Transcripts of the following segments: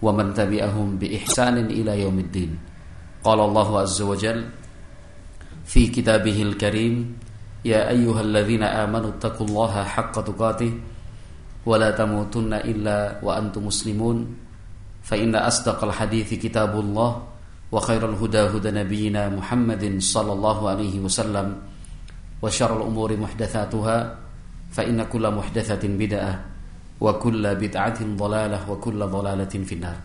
wa man tabi'ahum bi ihsanin ila yaumiddin. Qala Allah azza wa jal fi kitabihil karim ya ayyuhalladzina amanu taqullaha haqqa tuqatih wa la tamutunna illa wa antum muslimun fa inna asdaqal hadithi kitabullah wa khairal huda huda nabiyyina Muhammadin sallallahu alaihi wasallam wa syarrul umuri muhdatsatuha fa inna kulla muhdatsatin bid'ah wa kulla bid'atin dhalalah wa kulla dhalalatin finnar.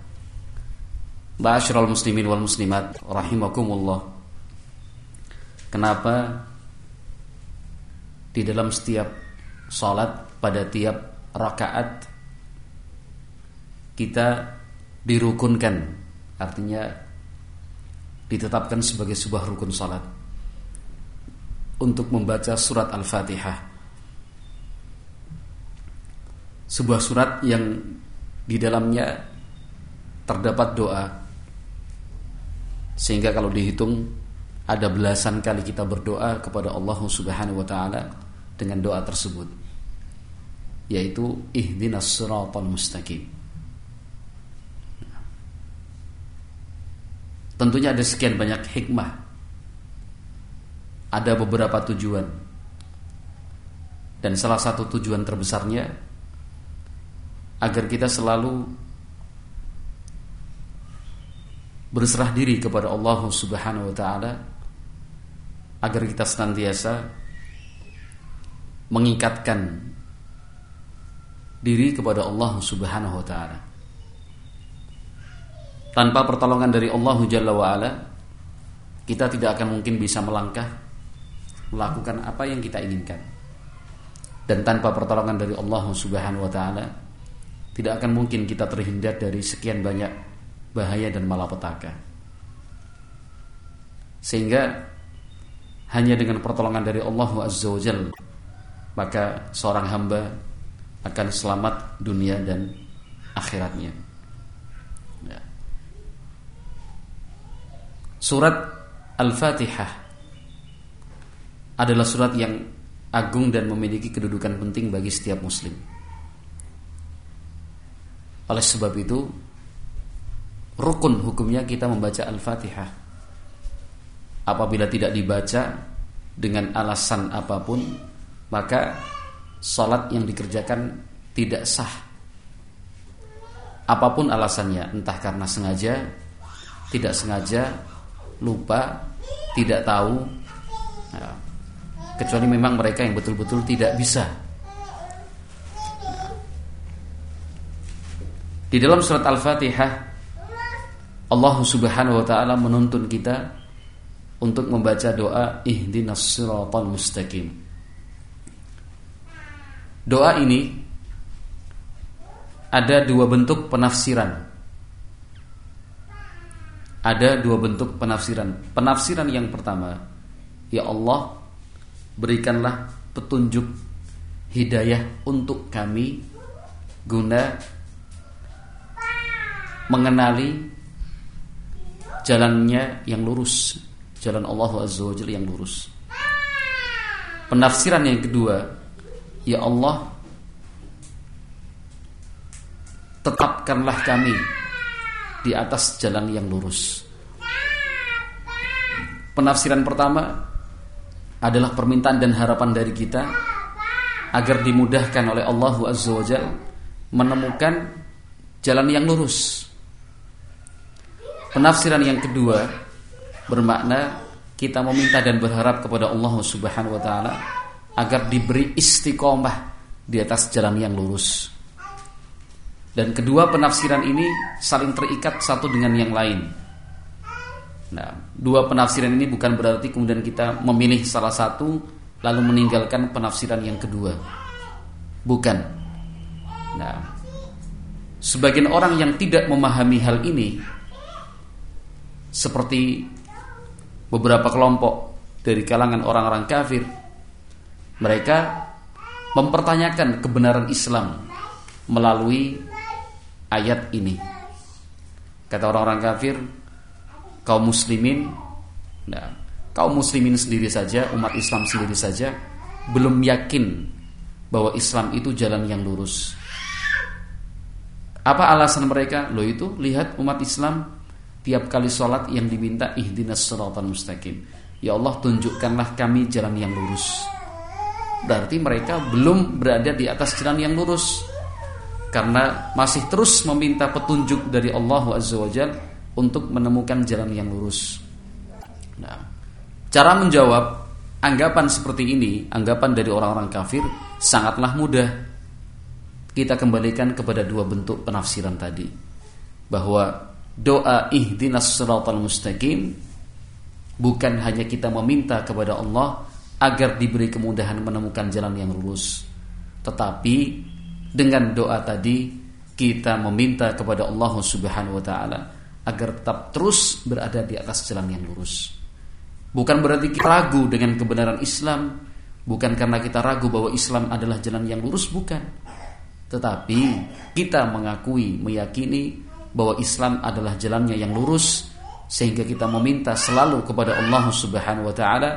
Ma'asyiral muslimin wal muslimat rahimakumullah. Kenapa di dalam setiap salat pada tiap rakaat kita dirukunkan artinya ditetapkan sebagai sebuah rukun salat untuk membaca surat Al-Fatihah sebuah surat yang di dalamnya terdapat doa. Sehingga kalau dihitung ada belasan kali kita berdoa kepada Allah Subhanahu wa taala dengan doa tersebut yaitu ihdinas siratal mustaqim. Tentunya ada sekian banyak hikmah. Ada beberapa tujuan. Dan salah satu tujuan terbesarnya agar kita selalu berserah diri kepada Allah Subhanahu wa taala agar kita senantiasa mengikatkan diri kepada Allah Subhanahu wa taala. Tanpa pertolongan dari Allah Jalla wa ala, kita tidak akan mungkin bisa melangkah melakukan apa yang kita inginkan. Dan tanpa pertolongan dari Allah Subhanahu wa taala, tidak akan mungkin kita terhindar dari sekian banyak bahaya dan malapetaka. Sehingga hanya dengan pertolongan dari Allah Azza wa maka seorang hamba akan selamat dunia dan akhiratnya. Ya. Surat Al-Fatihah adalah surat yang agung dan memiliki kedudukan penting bagi setiap muslim. Oleh sebab itu rukun hukumnya kita membaca Al-Fatihah. Apabila tidak dibaca dengan alasan apa pun, maka salat yang dikerjakan tidak sah. Apa pun alasannya, entah karena sengaja, tidak sengaja, lupa, tidak tahu, ya, kecuali memang mereka yang betul-betul tidak bisa Di dalam surat Al-Fatihah Allah Subhanahu wa taala menuntun kita untuk membaca doa ihdinas siratal mustaqim. Doa ini ada dua bentuk penafsiran. Ada dua bentuk penafsiran. Penafsiran yang pertama, ya Allah, berikanlah petunjuk hidayah untuk kami guna mengenali jalannya yang lurus, jalan Allah Azza wa yang lurus. Penafsiran yang kedua, ya Allah, tetapkanlah kami di atas jalan yang lurus. Penafsiran pertama adalah permintaan dan harapan dari kita agar dimudahkan oleh Allah Azza wa menemukan jalan yang lurus Penafsiran yang kedua bermakna kita meminta dan berharap kepada Allah Subhanahu wa taala agar diberi istiqomah di atas jalan yang lurus. Dan kedua penafsiran ini saling terikat satu dengan yang lain. Nah, dua penafsiran ini bukan berarti kemudian kita memilih salah satu lalu meninggalkan penafsiran yang kedua. Bukan. Nah, sebagian orang yang tidak memahami hal ini seperti beberapa kelompok dari kalangan orang-orang kafir mereka mempertanyakan kebenaran Islam melalui ayat ini. Kata orang-orang kafir, kaum muslimin, nah, kaum muslimin sendiri saja, umat Islam sendiri saja belum yakin bahwa Islam itu jalan yang lurus. Apa alasan mereka? Lo itu lihat umat Islam tiap kali sholat yang diminta ihdinas siratal mustaqim. Ya Allah tunjukkanlah kami jalan yang lurus. Berarti mereka belum berada di atas jalan yang lurus karena masih terus meminta petunjuk dari Allah wa untuk menemukan jalan yang lurus. Nah, cara menjawab anggapan seperti ini, anggapan dari orang-orang kafir sangatlah mudah. Kita kembalikan kepada dua bentuk penafsiran tadi. Bahwa doa ihdinas siratal mustaqim bukan hanya kita meminta kepada Allah agar diberi kemudahan menemukan jalan yang lurus, tetapi dengan doa tadi kita meminta kepada Allah Subhanahu wa taala agar tetap terus berada di atas jalan yang lurus. Bukan berarti kita ragu dengan kebenaran Islam, bukan karena kita ragu bahwa Islam adalah jalan yang lurus, bukan. Tetapi kita mengakui, meyakini bahwa Islam adalah jalannya yang lurus sehingga kita meminta selalu kepada Allah Subhanahu wa taala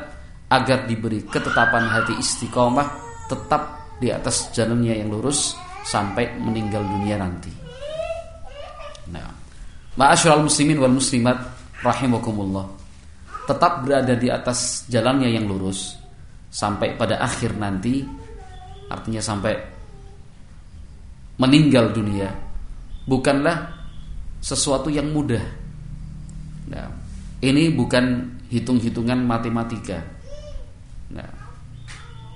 agar diberi ketetapan hati istiqomah tetap di atas jalannya yang lurus sampai meninggal dunia nanti. Nah, ma'asyiral muslimin wal muslimat rahimakumullah. Tetap berada di atas jalannya yang lurus sampai pada akhir nanti artinya sampai meninggal dunia bukanlah sesuatu yang mudah. Nah, ini bukan hitung-hitungan matematika. Nah,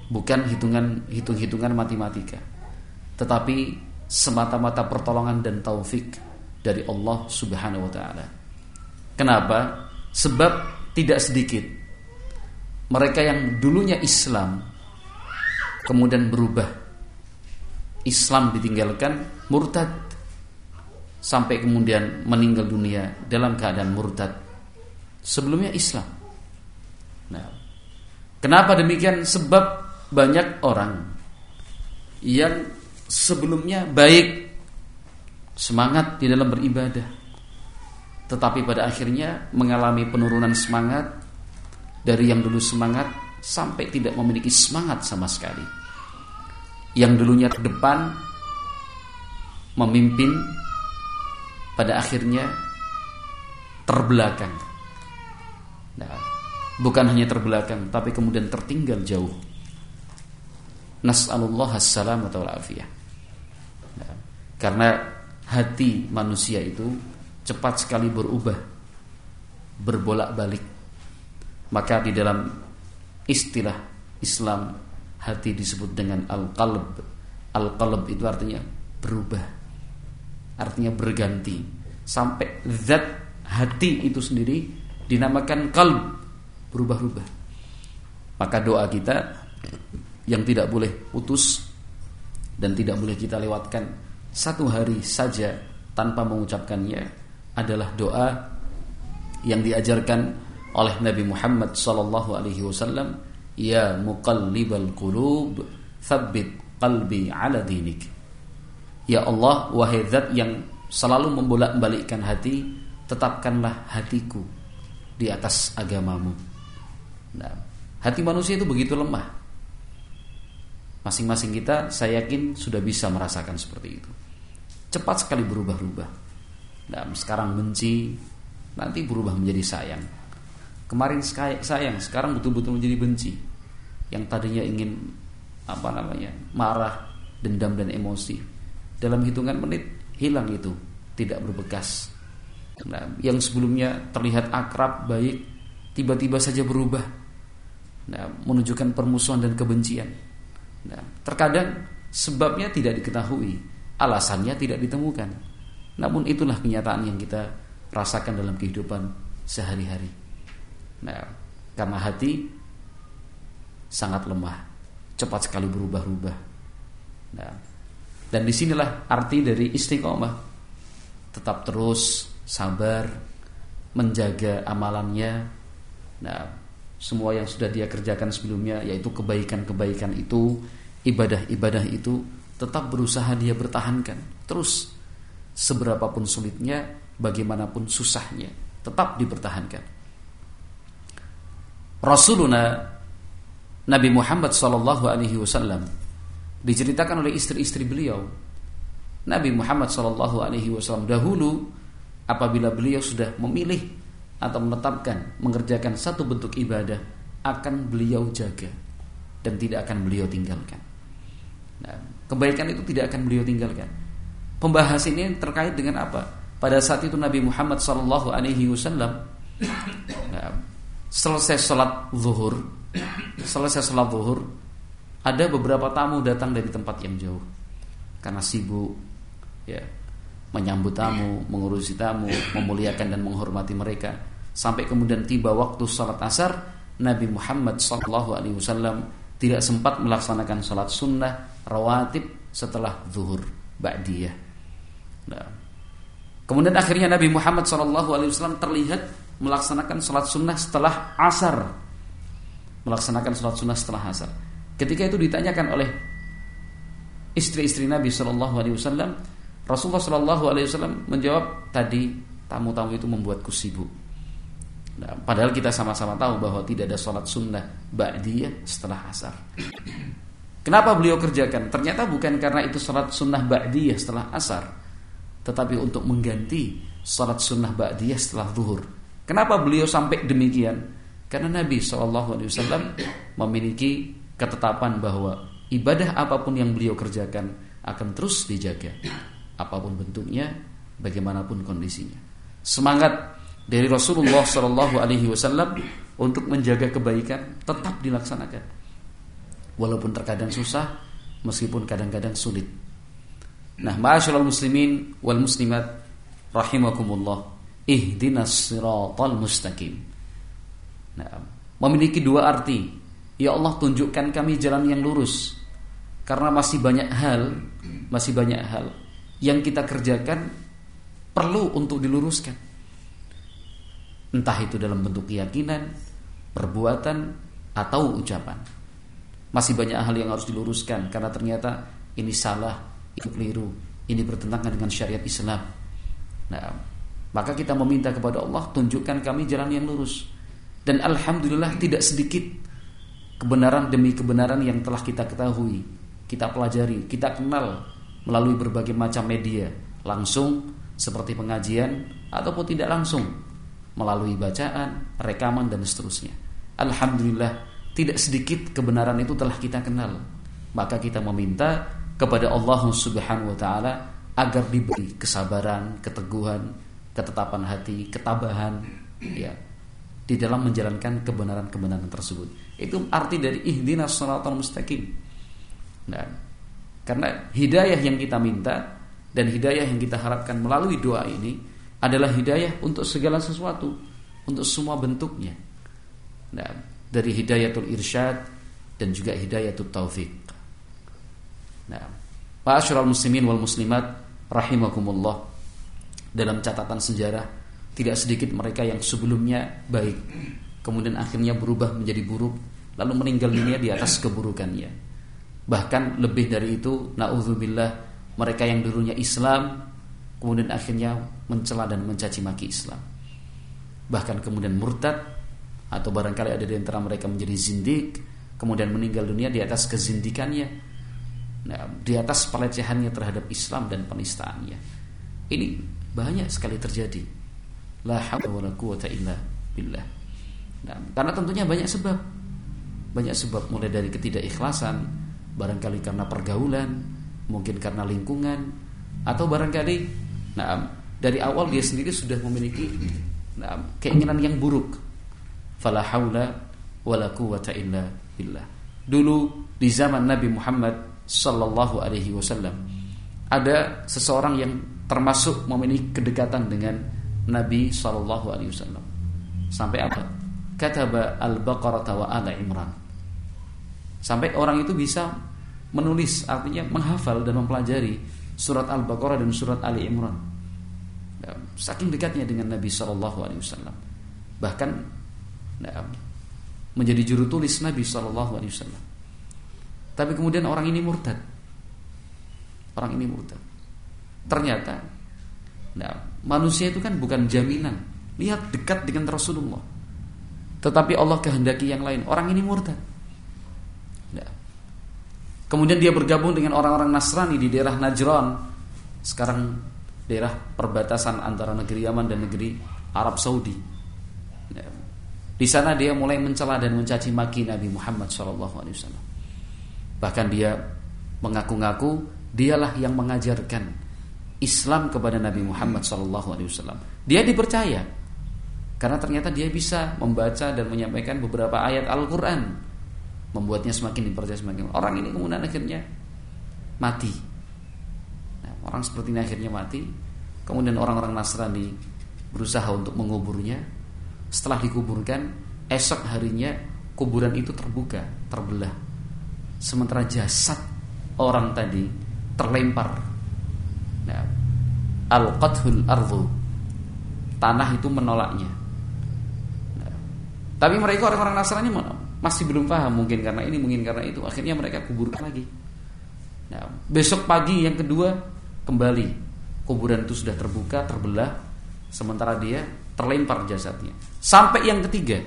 bukan hitungan hitung-hitungan matematika tetapi semata-mata pertolongan dan taufik dari Allah Subhanahu wa taala. Kenapa? Sebab tidak sedikit mereka yang dulunya Islam kemudian berubah. Islam ditinggalkan murtad sampai kemudian meninggal dunia dalam keadaan murtad. Sebelumnya Islam. Nah, kenapa demikian? Sebab banyak orang yang sebelumnya baik semangat di dalam beribadah tetapi pada akhirnya mengalami penurunan semangat dari yang dulu semangat sampai tidak memiliki semangat sama sekali yang dulunya terdepan memimpin pada akhirnya terbelakang nah, bukan hanya terbelakang tapi kemudian tertinggal jauh nas'alullah as-salamata wal afiyah karena hati manusia itu cepat sekali berubah, berbolak-balik. Maka di dalam istilah Islam hati disebut dengan al-qalb. Al-qalb itu artinya berubah. Artinya berganti. Sampai zat hati itu sendiri dinamakan qalb, berubah-ubah. Maka doa kita yang tidak boleh putus dan tidak boleh kita lewatkan satu hari saja tanpa mengucapkannya adalah doa yang diajarkan oleh Nabi Muhammad sallallahu alaihi wasallam ya muqallibal qulub tsabbit qalbi ala dinik ya Allah wahai zat yang selalu membolak-balikkan hati tetapkanlah hatiku di atas agamamu nah, hati manusia itu begitu lemah masing-masing kita saya yakin sudah bisa merasakan seperti itu cepat sekali berubah-ubah. Dan sekarang benci, nanti berubah menjadi sayang. Kemarin sayang, sekarang betul-betul menjadi benci. Yang tadinya ingin apa namanya marah, dendam dan emosi, dalam hitungan menit hilang itu, tidak berbekas. Nah, yang sebelumnya terlihat akrab, baik, tiba-tiba saja berubah, nah, menunjukkan permusuhan dan kebencian. Nah, terkadang sebabnya tidak diketahui, alasannya tidak ditemukan. Namun itulah kenyataan yang kita rasakan dalam kehidupan sehari-hari. Nah, karena hati sangat lemah, cepat sekali berubah-ubah. Nah, Dan di sinilah arti dari istiqomah. Tetap terus sabar, menjaga amalannya. Nah, semua yang sudah dia kerjakan sebelumnya, yaitu kebaikan-kebaikan itu, ibadah-ibadah itu, tetap berusaha dia bertahankan. Terus, seberapapun sulitnya, bagaimanapun susahnya, tetap dipertahankan. Rasuluna Nabi Muhammad Sallallahu Alaihi Wasallam diceritakan oleh istri-istri beliau. Nabi Muhammad Sallallahu Alaihi Wasallam dahulu apabila beliau sudah memilih atau menetapkan mengerjakan satu bentuk ibadah akan beliau jaga dan tidak akan beliau tinggalkan. Nah, kebaikan itu tidak akan beliau tinggalkan. Pembahas ini terkait dengan apa? Pada saat itu Nabi Muhammad Sallallahu Alaihi Wasallam nah, selesai sholat zuhur, selesai sholat zuhur, ada beberapa tamu datang dari tempat yang jauh karena sibuk, ya menyambut tamu, mengurusi tamu, memuliakan dan menghormati mereka. Sampai kemudian tiba waktu sholat asar, Nabi Muhammad Sallallahu Alaihi Wasallam tidak sempat melaksanakan sholat sunnah rawatib setelah zuhur ba'diyah. Nah. Kemudian akhirnya Nabi Muhammad Sallallahu Alaihi Wasallam terlihat melaksanakan sholat sunnah setelah asar melaksanakan sholat sunnah setelah asar ketika itu ditanyakan oleh istri-istri Nabi Shallallahu Alaihi Wasallam Rasulullah Shallallahu Alaihi Wasallam menjawab tadi tamu-tamu itu membuatku sibuk nah, padahal kita sama-sama tahu bahwa tidak ada sholat sunnah ba'diyah setelah asar Kenapa beliau kerjakan? Ternyata bukan karena itu sholat sunnah ba'diyah setelah asar Tetapi untuk mengganti sholat sunnah ba'diyah setelah zuhur Kenapa beliau sampai demikian? Karena Nabi SAW memiliki ketetapan bahwa ibadah apa pun yang beliau kerjakan akan terus dijaga, apa pun bentuknya, bagaimanapun kondisinya. Semangat dari Rasulullah SAW untuk menjaga kebaikan tetap dilaksanakan, walaupun terkadang susah, meskipun kadang-kadang sulit. Nah, ma'asyiral muslimin wal muslimat rahimakumullah ihdinas siratal mustaqim. Nah, memiliki dua arti. Ya Allah tunjukkan kami jalan yang lurus. Karena masih banyak hal, masih banyak hal yang kita kerjakan perlu untuk diluruskan. Entah itu dalam bentuk keyakinan, perbuatan, atau ucapan. Masih banyak hal yang harus diluruskan karena ternyata ini salah, itu keliru, ini bertentangan dengan syariat Islam. Nah, maka kita meminta kepada Allah tunjukkan kami jalan yang lurus. Dan alhamdulillah tidak sedikit kebenaran demi kebenaran yang telah kita ketahui, kita pelajari, kita kenal melalui berbagai macam media, langsung seperti pengajian ataupun tidak langsung melalui bacaan, rekaman dan seterusnya. Alhamdulillah tidak sedikit kebenaran itu telah kita kenal. Maka kita meminta kepada Allah Subhanahu wa taala agar diberi kesabaran, keteguhan, ketetapan hati, ketabahan ya di dalam menjalankan kebenaran-kebenaran tersebut. Itu arti dari ihdinas shiratal mustaqim. Nah, karena hidayah yang kita minta dan hidayah yang kita harapkan melalui doa ini adalah hidayah untuk segala sesuatu, untuk semua bentuknya. Nah, dari hidayatul irsyad dan juga hidayatul taufik. Nah, Ma'asyiral muslimin wal muslimat rahimakumullah dalam catatan sejarah tidak sedikit mereka yang sebelumnya baik kemudian akhirnya berubah menjadi buruk lalu meninggal dunia di atas keburukannya bahkan lebih dari itu naudzubillah mereka yang dulunya Islam kemudian akhirnya mencela dan mencaci maki Islam bahkan kemudian murtad atau barangkali ada di antara mereka menjadi zindik kemudian meninggal dunia di atas kezindikannya nah, di atas pelecehannya terhadap Islam dan penistaannya ini banyak sekali terjadi. La haula wala quwata illa billah. Nah, karena tentunya banyak sebab. Banyak sebab mulai dari ketidakikhlasan, barangkali karena pergaulan, mungkin karena lingkungan, atau barangkali nah, dari awal dia sendiri sudah memiliki nah, keinginan yang buruk. Fala haula wala quwata illa billah. Dulu di zaman Nabi Muhammad sallallahu alaihi wasallam ada seseorang yang termasuk memiliki kedekatan dengan Nabi Shallallahu Alaihi Wasallam. Sampai apa? Kata Al-Baqarah wa Al Imran. Sampai orang itu bisa menulis artinya menghafal dan mempelajari surat Al-Baqarah dan surat Ali Imran. Nah, saking dekatnya dengan Nabi Wasallam, bahkan nah, menjadi juru tulis Nabi Wasallam. Tapi kemudian orang ini murtad. Orang ini murtad. Ternyata, nah, manusia itu kan bukan jaminan. Lihat dekat dengan Rasulullah. Tetapi Allah kehendaki yang lain. Orang ini murtad. Kemudian dia bergabung dengan orang-orang Nasrani di daerah Najran. Sekarang daerah perbatasan antara negeri Yaman dan negeri Arab Saudi. Nah. Di sana dia mulai mencela dan mencaci maki Nabi Muhammad SAW. Bahkan dia mengaku-ngaku dialah yang mengajarkan Islam kepada Nabi Muhammad SAW. Dia dipercaya karena ternyata dia bisa membaca dan menyampaikan beberapa ayat Al-Quran, membuatnya semakin dipercaya semakin. Orang ini kemudian akhirnya mati. Nah, orang seperti ini akhirnya mati. Kemudian orang-orang Nasrani berusaha untuk menguburnya. Setelah dikuburkan, esok harinya kuburan itu terbuka, terbelah sementara jasad orang tadi terlempar nah, al qathul ardu tanah itu menolaknya nah, tapi mereka orang-orang Nasrani masih belum paham mungkin karena ini mungkin karena itu. Akhirnya mereka kuburkan lagi. Nah, besok pagi yang kedua kembali. Kuburan itu sudah terbuka terbelah sementara dia terlempar jasadnya. Sampai yang ketiga.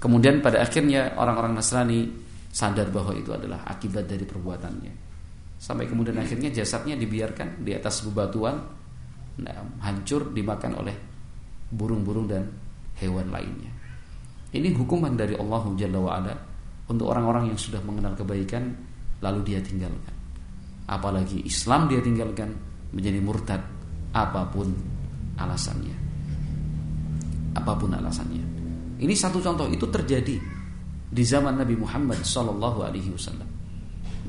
Kemudian pada akhirnya orang-orang Nasrani sadar bahwa itu adalah akibat dari perbuatannya. Sampai kemudian akhirnya jasadnya dibiarkan di atas bebatuan, nah, hancur dimakan oleh burung-burung dan hewan lainnya. Ini hukuman dari Allah Jalla wa'ala untuk orang-orang yang sudah mengenal kebaikan lalu dia tinggalkan. Apalagi Islam dia tinggalkan menjadi murtad apa pun alasannya. Apa pun alasannya. Ini satu contoh itu terjadi di zaman Nabi Muhammad Sallallahu Alaihi Wasallam.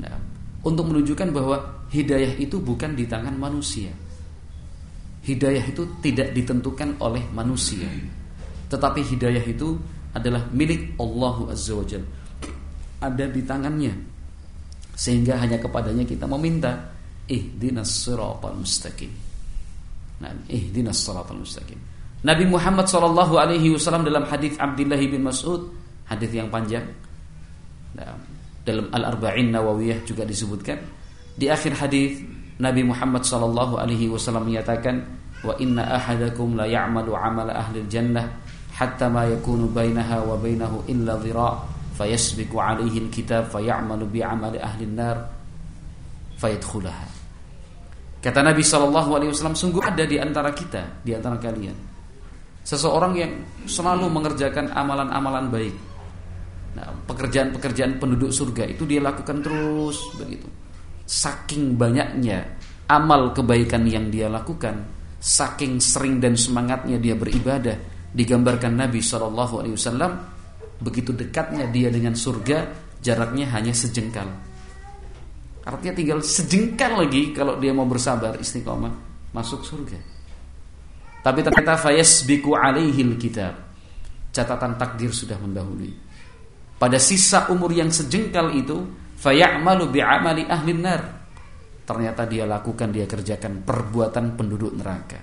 Nah, untuk menunjukkan bahwa hidayah itu bukan di tangan manusia. Hidayah itu tidak ditentukan oleh manusia, tetapi hidayah itu adalah milik Allah Azza wa Ada di tangannya. Sehingga hanya kepadanya kita meminta ihdinas siratal mustaqim. Nah, ihdinas siratal mustaqim. Nabi Muhammad sallallahu alaihi wasallam dalam hadis Abdullah bin Mas'ud hadis yang panjang. Dalam Al-Arba'in Nawawiyah juga disebutkan di akhir hadis Nabi Muhammad sallallahu alaihi wasallam menyatakan wa inna ahadakum la ya'malu 'amala ahli jannah hatta ma yakunu bainaha wa bainahu illa dhira' fayasbiqu 'alaihi al-kitab fayamalu bi 'amali ahli Kata Nabi sallallahu alaihi wasallam sungguh ada di antara kita, di antara kalian seseorang yang selalu mengerjakan amalan-amalan baik Nah, pekerjaan-pekerjaan penduduk surga itu dia lakukan terus begitu. Saking banyaknya amal kebaikan yang dia lakukan, saking sering dan semangatnya dia beribadah, digambarkan Nabi Shallallahu Alaihi Wasallam begitu dekatnya dia dengan surga, jaraknya hanya sejengkal. Artinya tinggal sejengkal lagi kalau dia mau bersabar istiqomah masuk surga. Tapi ternyata biku alaihil kitab. Catatan takdir sudah mendahului pada sisa umur yang sejengkal itu fayamalu bi'amali ahli nar ternyata dia lakukan dia kerjakan perbuatan penduduk neraka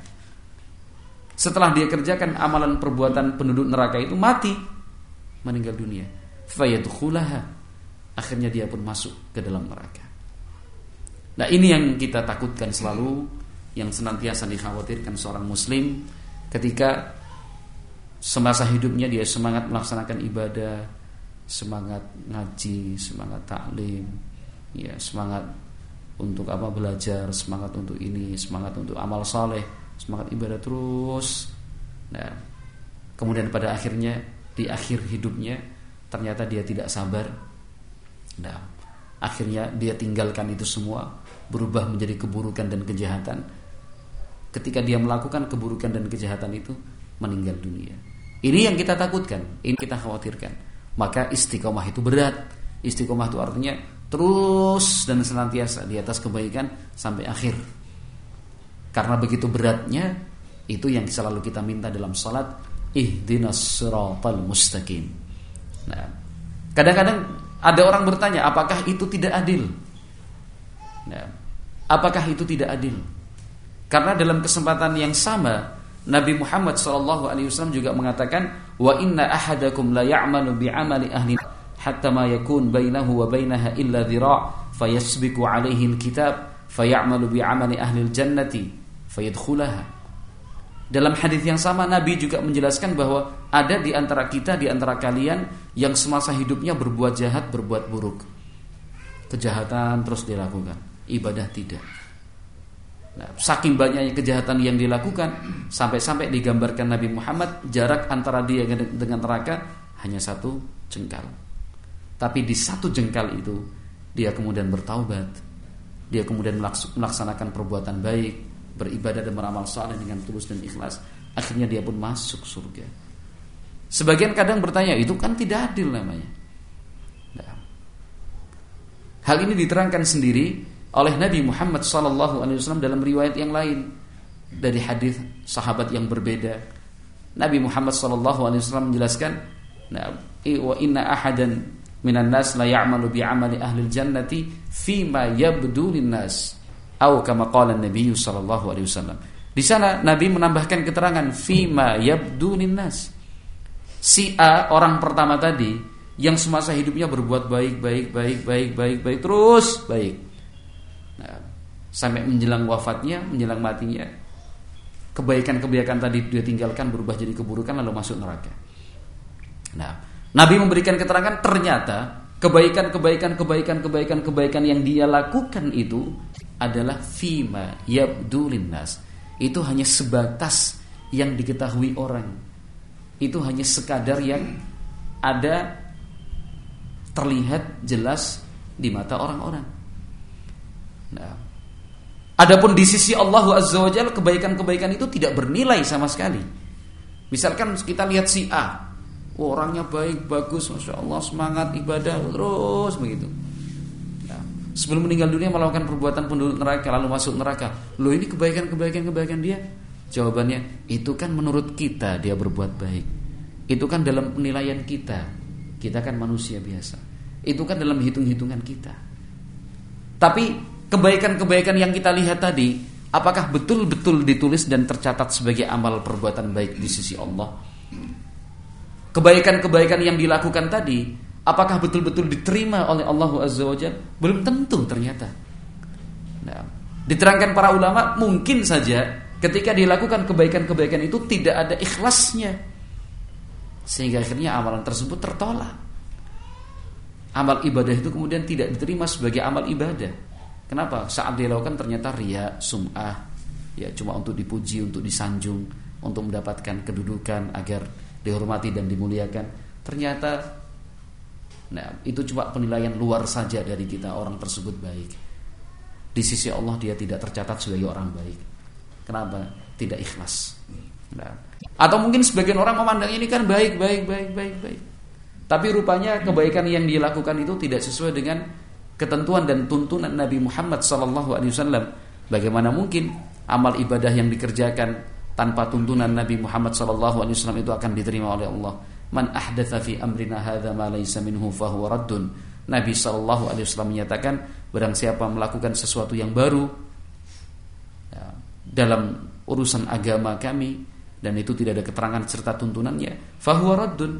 setelah dia kerjakan amalan perbuatan penduduk neraka itu mati. Meninggal dunia. Fayadkhulaha. Akhirnya dia pun masuk ke dalam neraka. Nah ini yang kita takutkan selalu yang senantiasa dikhawatirkan seorang muslim ketika semasa hidupnya dia semangat melaksanakan ibadah semangat ngaji, semangat taklim, ya semangat untuk apa belajar, semangat untuk ini, semangat untuk amal saleh, semangat ibadah terus. Nah, kemudian pada akhirnya di akhir hidupnya ternyata dia tidak sabar. Nah, akhirnya dia tinggalkan itu semua, berubah menjadi keburukan dan kejahatan. Ketika dia melakukan keburukan dan kejahatan itu, meninggal dunia. Ini yang kita takutkan, ini kita khawatirkan maka istiqomah itu berat. Istiqomah itu artinya terus dan senantiasa di atas kebaikan sampai akhir. Karena begitu beratnya itu yang selalu kita minta dalam salat ihdinas siratal mustaqim. Nah, kadang-kadang ada orang bertanya apakah itu tidak adil? Nah, apakah itu tidak adil? Karena dalam kesempatan yang sama Nabi Muhammad SAW juga mengatakan wa inna ahadakum la ya'malu bi amali ahli hatta ma yakun bainahu wa bainaha illa dhira' fayasbiqu alaihi alkitab fayamalu bi amali ahli jannati fayadkhulaha dalam hadis yang sama Nabi juga menjelaskan bahwa ada di antara kita di antara kalian yang semasa hidupnya berbuat jahat, berbuat buruk. Kejahatan terus dilakukan, ibadah tidak. Nah, saking banyaknya kejahatan yang dilakukan sampai-sampai digambarkan Nabi Muhammad jarak antara dia dengan neraka hanya satu jengkal. Tapi di satu jengkal itu dia kemudian bertaubat. Dia kemudian melaksanakan perbuatan baik, beribadah dan beramal saleh dengan tulus dan ikhlas, akhirnya dia pun masuk surga. Sebagian kadang bertanya, itu kan tidak adil namanya. Nah. Hal ini diterangkan sendiri oleh Nabi Muhammad SAW dalam riwayat yang lain dari hadis sahabat yang berbeda. Nabi Muhammad SAW menjelaskan, nah, wa inna ahadan minan nas la ya'malu bi amali ahli jannati fima yabdu nas Au kama qala Nabi sallallahu alaihi wasallam. Di sana Nabi menambahkan keterangan fima yabdu nas. Si A orang pertama tadi yang semasa hidupnya berbuat baik baik baik baik baik baik terus baik. Nah, sampai menjelang wafatnya, menjelang matinya kebaikan-kebaikan tadi dia tinggalkan berubah jadi keburukan lalu masuk neraka. Nah, Nabi memberikan keterangan ternyata kebaikan-kebaikan kebaikan-kebaikan kebaikan yang dia lakukan itu adalah fima yabdulin nas. Itu hanya sebatas yang diketahui orang. Itu hanya sekadar yang ada terlihat jelas di mata orang-orang. Nah, adapun di sisi Allah Azza wa kebaikan-kebaikan itu tidak bernilai sama sekali. Misalkan kita lihat si A, oh, orangnya baik, bagus, masya Allah, semangat ibadah terus begitu sebelum meninggal dunia melakukan perbuatan penduduk neraka lalu masuk neraka. Loh ini kebaikan-kebaikan kebaikan dia? Jawabannya itu kan menurut kita dia berbuat baik. Itu kan dalam penilaian kita. Kita kan manusia biasa. Itu kan dalam hitung-hitungan kita. Tapi kebaikan-kebaikan yang kita lihat tadi, apakah betul-betul ditulis dan tercatat sebagai amal perbuatan baik di sisi Allah? Kebaikan-kebaikan yang dilakukan tadi Apakah betul-betul diterima oleh Allah Azza wa? Belum tentu ternyata. Nah, diterangkan para ulama mungkin saja ketika dilakukan kebaikan-kebaikan itu tidak ada ikhlasnya. Sehingga akhirnya amalan tersebut tertolak. Amal ibadah itu kemudian tidak diterima sebagai amal ibadah. Kenapa? Saat dilakukan ternyata ria, sum'ah, ya cuma untuk dipuji, untuk disanjung, untuk mendapatkan kedudukan agar dihormati dan dimuliakan. Ternyata Nah, itu cuma penilaian luar saja dari kita orang tersebut baik. Di sisi Allah dia tidak tercatat sebagai orang baik. Kenapa? Tidak ikhlas. Nah, atau mungkin sebagian orang memandang ini kan baik, baik, baik, baik, baik. Tapi rupanya kebaikan yang dilakukan itu tidak sesuai dengan ketentuan dan tuntunan Nabi Muhammad SAW. Bagaimana mungkin amal ibadah yang dikerjakan tanpa tuntunan Nabi Muhammad SAW itu akan diterima oleh Allah? Man ahdatha fi amrina hadza ma laysa minhu fahuwa raddun. Nabi sallallahu alaihi wasallam menyatakan barang siapa melakukan sesuatu yang baru ya, dalam urusan agama kami dan itu tidak ada keterangan serta tuntunannya, fahuwa raddun.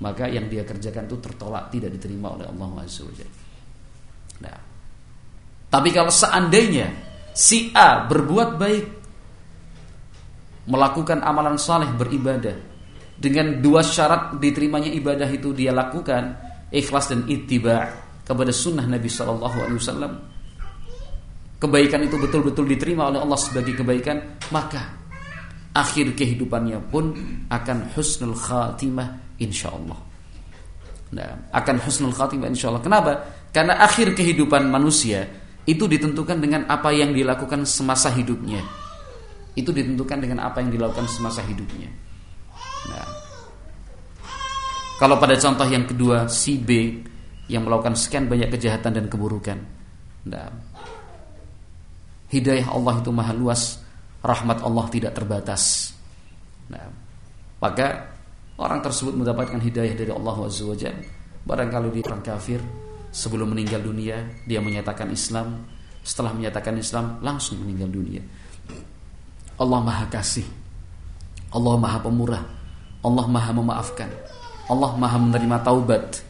Maka yang dia kerjakan itu tertolak, tidak diterima oleh Allah Azza wa Nah. Tapi kalau seandainya si A berbuat baik melakukan amalan saleh beribadah dengan dua syarat diterimanya ibadah itu dia lakukan ikhlas dan ittiba kepada sunnah Nabi Shallallahu Alaihi Wasallam. Kebaikan itu betul-betul diterima oleh Allah sebagai kebaikan maka akhir kehidupannya pun akan husnul khatimah insya Allah nah, akan husnul khatimah insya Allah kenapa? Karena akhir kehidupan manusia itu ditentukan dengan apa yang dilakukan semasa hidupnya. Itu ditentukan dengan apa yang dilakukan semasa hidupnya Nah, kalau pada contoh yang kedua si B yang melakukan sekian banyak kejahatan dan keburukan, nah, hidayah Allah itu maha luas, rahmat Allah tidak terbatas. Nah, maka orang tersebut mendapatkan hidayah dari Allah Azza Barangkali dia orang kafir sebelum meninggal dunia dia menyatakan Islam setelah menyatakan Islam langsung meninggal dunia. Allah Maha Kasih. Allah Maha Pemurah. Allah Maha Memaafkan. Allah Maha menerima taubat.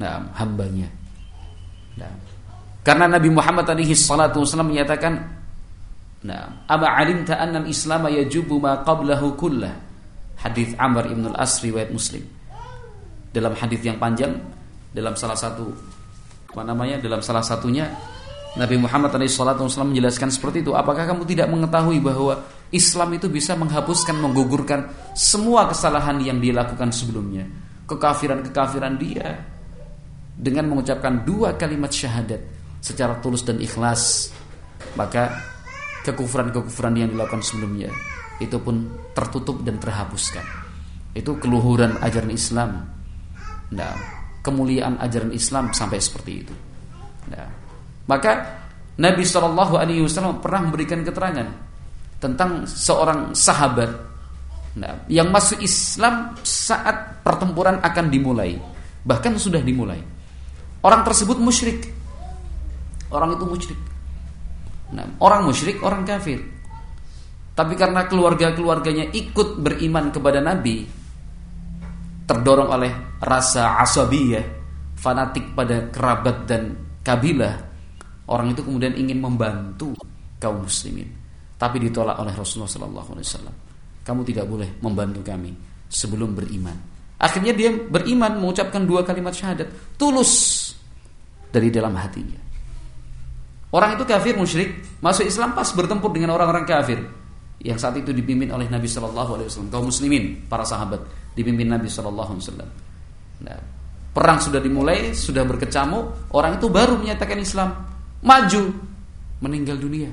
Nah, hambanya. Nah, karena Nabi Muhammad alaihi salatu wasallam menyatakan, "Nah, ama alimta anna al-islam yajubu ma qablahu kullah." Hadis Amr ibn al-As riwayat Muslim. Dalam hadis yang panjang, dalam salah satu apa namanya? Dalam salah satunya Nabi Muhammad SAW menjelaskan seperti itu. Apakah kamu tidak mengetahui bahwa Islam itu bisa menghapuskan, menggugurkan semua kesalahan yang dia lakukan sebelumnya, kekafiran-kekafiran dia, dengan mengucapkan dua kalimat syahadat secara tulus dan ikhlas, maka kekufuran-kekufuran yang dilakukan sebelumnya itu pun tertutup dan terhapuskan. Itu keluhuran ajaran Islam. Nah, kemuliaan ajaran Islam sampai seperti itu. Nah, maka Nabi Shallallahu Alaihi Wasallam pernah memberikan keterangan tentang seorang sahabat nah, yang masuk Islam saat pertempuran akan dimulai, bahkan sudah dimulai. Orang tersebut musyrik. Orang itu musyrik. Nah, orang musyrik, orang kafir. Tapi karena keluarga-keluarganya ikut beriman kepada Nabi, terdorong oleh rasa asabiyah, fanatik pada kerabat dan kabilah, Orang itu kemudian ingin membantu kaum muslimin, tapi ditolak oleh Rasulullah Sallallahu Alaihi Wasallam. Kamu tidak boleh membantu kami sebelum beriman. Akhirnya dia beriman mengucapkan dua kalimat syahadat tulus dari dalam hatinya. Orang itu kafir musyrik masuk Islam pas bertempur dengan orang-orang kafir yang saat itu dipimpin oleh Nabi Shallallahu Alaihi Wasallam kaum muslimin para sahabat dipimpin Nabi Shallallahu Alaihi Wasallam. Nah, perang sudah dimulai sudah berkecamuk orang itu baru menyatakan Islam maju meninggal dunia.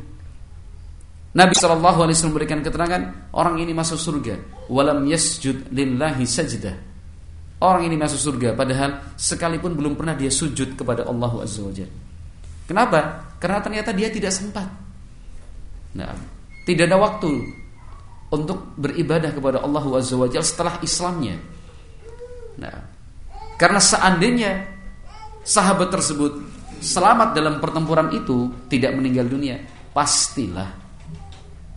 Nabi Wasallam memberikan keterangan orang ini masuk surga. Walam yasjud lillahi sajdah. Orang ini masuk surga padahal sekalipun belum pernah dia sujud kepada Allah Azza Kenapa? Karena ternyata dia tidak sempat. Nah, tidak ada waktu untuk beribadah kepada Allah wa setelah Islamnya. Nah, karena seandainya sahabat tersebut selamat dalam pertempuran itu tidak meninggal dunia, pastilah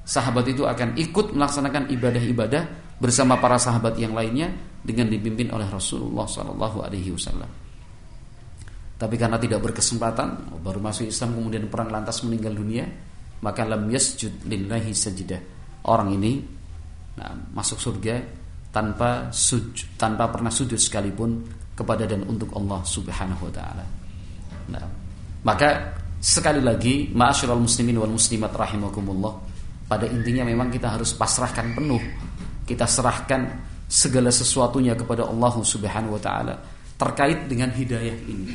sahabat itu akan ikut melaksanakan ibadah-ibadah bersama para sahabat yang lainnya dengan dipimpin oleh Rasulullah Shallallahu Alaihi Wasallam. Tapi karena tidak berkesempatan, baru masuk Islam kemudian perang lantas meninggal dunia, maka lam yasjud lillahi sajidah. Orang ini nah, masuk surga tanpa sujud, tanpa pernah sujud sekalipun kepada dan untuk Allah Subhanahu wa taala. Nah, maka sekali lagi ma'asyiral muslimin wal muslimat rahimakumullah pada intinya memang kita harus pasrahkan penuh. Kita serahkan segala sesuatunya kepada Allah Subhanahu wa taala terkait dengan hidayah ini.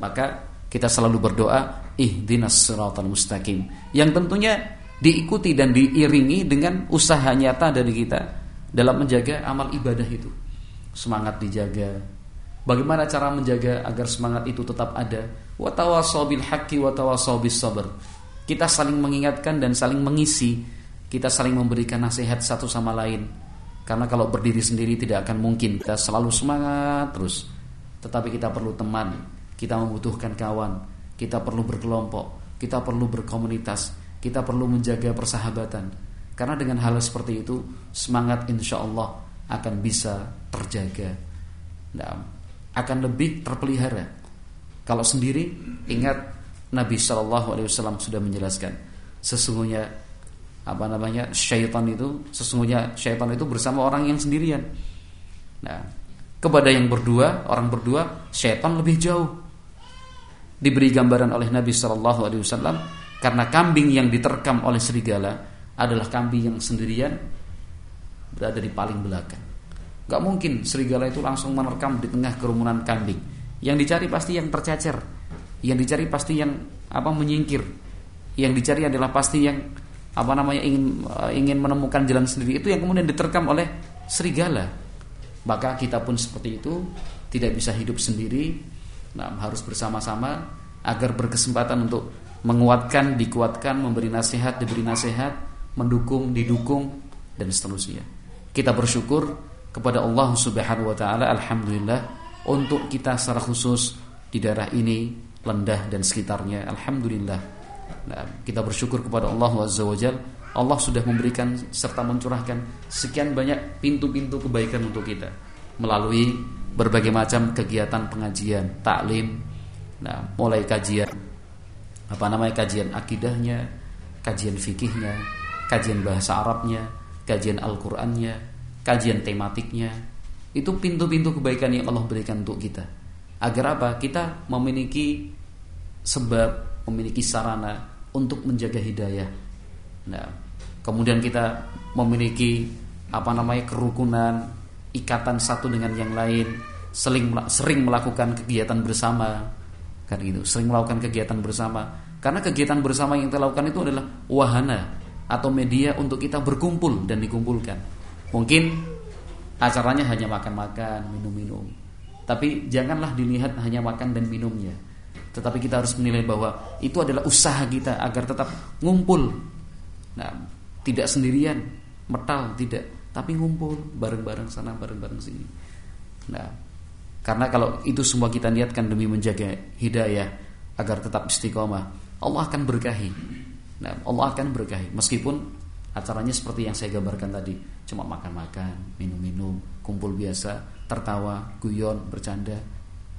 Maka kita selalu berdoa ihdinas siratal mustaqim. Yang tentunya diikuti dan diiringi dengan usaha nyata dari kita dalam menjaga amal ibadah itu. Semangat dijaga. Bagaimana cara menjaga agar semangat itu tetap ada? Wa bil sabr. Kita saling mengingatkan dan saling mengisi. Kita saling memberikan nasihat satu sama lain. Karena kalau berdiri sendiri tidak akan mungkin kita selalu semangat terus. Tetapi kita perlu teman, kita membutuhkan kawan, kita perlu berkelompok, kita perlu berkomunitas, kita perlu menjaga persahabatan. Karena dengan hal seperti itu semangat insya Allah akan bisa terjaga. Nah, akan lebih terpelihara. Kalau sendiri ingat Nabi Shallallahu Alaihi Wasallam sudah menjelaskan sesungguhnya apa namanya syaitan itu sesungguhnya syaitan itu bersama orang yang sendirian. Nah, kepada yang berdua orang berdua syaitan lebih jauh diberi gambaran oleh Nabi Shallallahu Alaihi Wasallam karena kambing yang diterkam oleh serigala adalah kambing yang sendirian berada di paling belakang. Gak mungkin serigala itu langsung menerkam di tengah kerumunan kambing. Yang dicari pasti yang tercecer. Yang dicari pasti yang apa menyingkir. Yang dicari adalah pasti yang apa namanya ingin uh, ingin menemukan jalan sendiri itu yang kemudian diterkam oleh serigala. Maka kita pun seperti itu tidak bisa hidup sendiri. Nah, harus bersama-sama agar berkesempatan untuk menguatkan, dikuatkan, memberi nasihat, diberi nasihat, mendukung, didukung dan seterusnya. Kita bersyukur kepada Allah Subhanahu wa taala alhamdulillah untuk kita secara khusus di daerah ini Lendah dan sekitarnya alhamdulillah Nah, kita bersyukur kepada Allah Azza Allah sudah memberikan serta mencurahkan sekian banyak pintu-pintu kebaikan untuk kita melalui berbagai macam kegiatan pengajian, taklim, nah mulai kajian apa namanya kajian akidahnya, kajian fikihnya, kajian bahasa Arabnya, kajian Al-Qur'annya, kajian tematiknya. Itu pintu-pintu kebaikan yang Allah berikan untuk kita. Agar apa? Kita memiliki sebab, memiliki sarana untuk menjaga hidayah. Nah, kemudian kita memiliki apa namanya kerukunan, ikatan satu dengan yang lain, sering sering melakukan kegiatan bersama, kan gitu, sering melakukan kegiatan bersama. Karena kegiatan bersama yang kita lakukan itu adalah wahana atau media untuk kita berkumpul dan dikumpulkan. Mungkin acaranya hanya makan-makan, minum-minum. Tapi janganlah dilihat hanya makan dan minumnya tetapi kita harus menilai bahwa itu adalah usaha kita agar tetap ngumpul. Nah, tidak sendirian, metal tidak, tapi ngumpul bareng-bareng sana, bareng-bareng sini. Nah, karena kalau itu semua kita niatkan demi menjaga hidayah agar tetap istiqomah, Allah akan berkahi. Nah, Allah akan berkahi meskipun acaranya seperti yang saya gambarkan tadi, cuma makan-makan, minum-minum, kumpul biasa, tertawa, guyon, bercanda.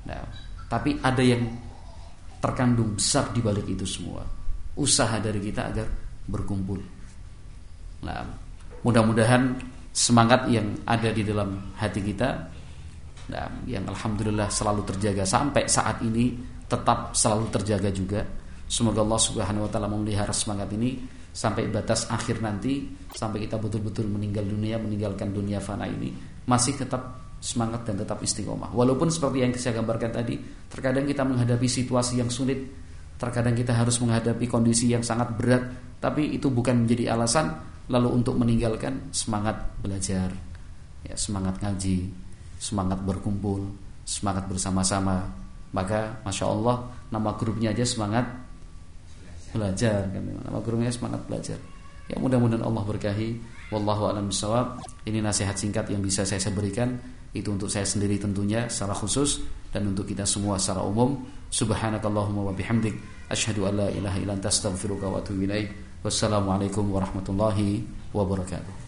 Nah, tapi ada yang terkandung besar di balik itu semua. Usaha dari kita agar berkumpul. Nah, mudah-mudahan semangat yang ada di dalam hati kita nah, yang alhamdulillah selalu terjaga sampai saat ini tetap selalu terjaga juga. Semoga Allah Subhanahu wa taala memelihara semangat ini sampai batas akhir nanti sampai kita betul-betul meninggal dunia meninggalkan dunia fana ini masih tetap semangat dan tetap istiqomah. Walaupun seperti yang saya gambarkan tadi, terkadang kita menghadapi situasi yang sulit, terkadang kita harus menghadapi kondisi yang sangat berat, tapi itu bukan menjadi alasan lalu untuk meninggalkan semangat belajar, ya, semangat ngaji, semangat berkumpul, semangat bersama-sama. Maka masya Allah nama grupnya aja semangat belajar, nama grupnya semangat belajar. Ya mudah-mudahan Allah berkahi. Wallahu a'lam bishawab. Ini nasihat singkat yang bisa saya berikan. Itu untuk saya sendiri tentunya secara khusus dan untuk kita semua secara umum. Subhanakallahumma wa bihamdik asyhadu an la ilaha illa anta astaghfiruka wa atubu ilaik. Wassalamualaikum warahmatullahi wabarakatuh.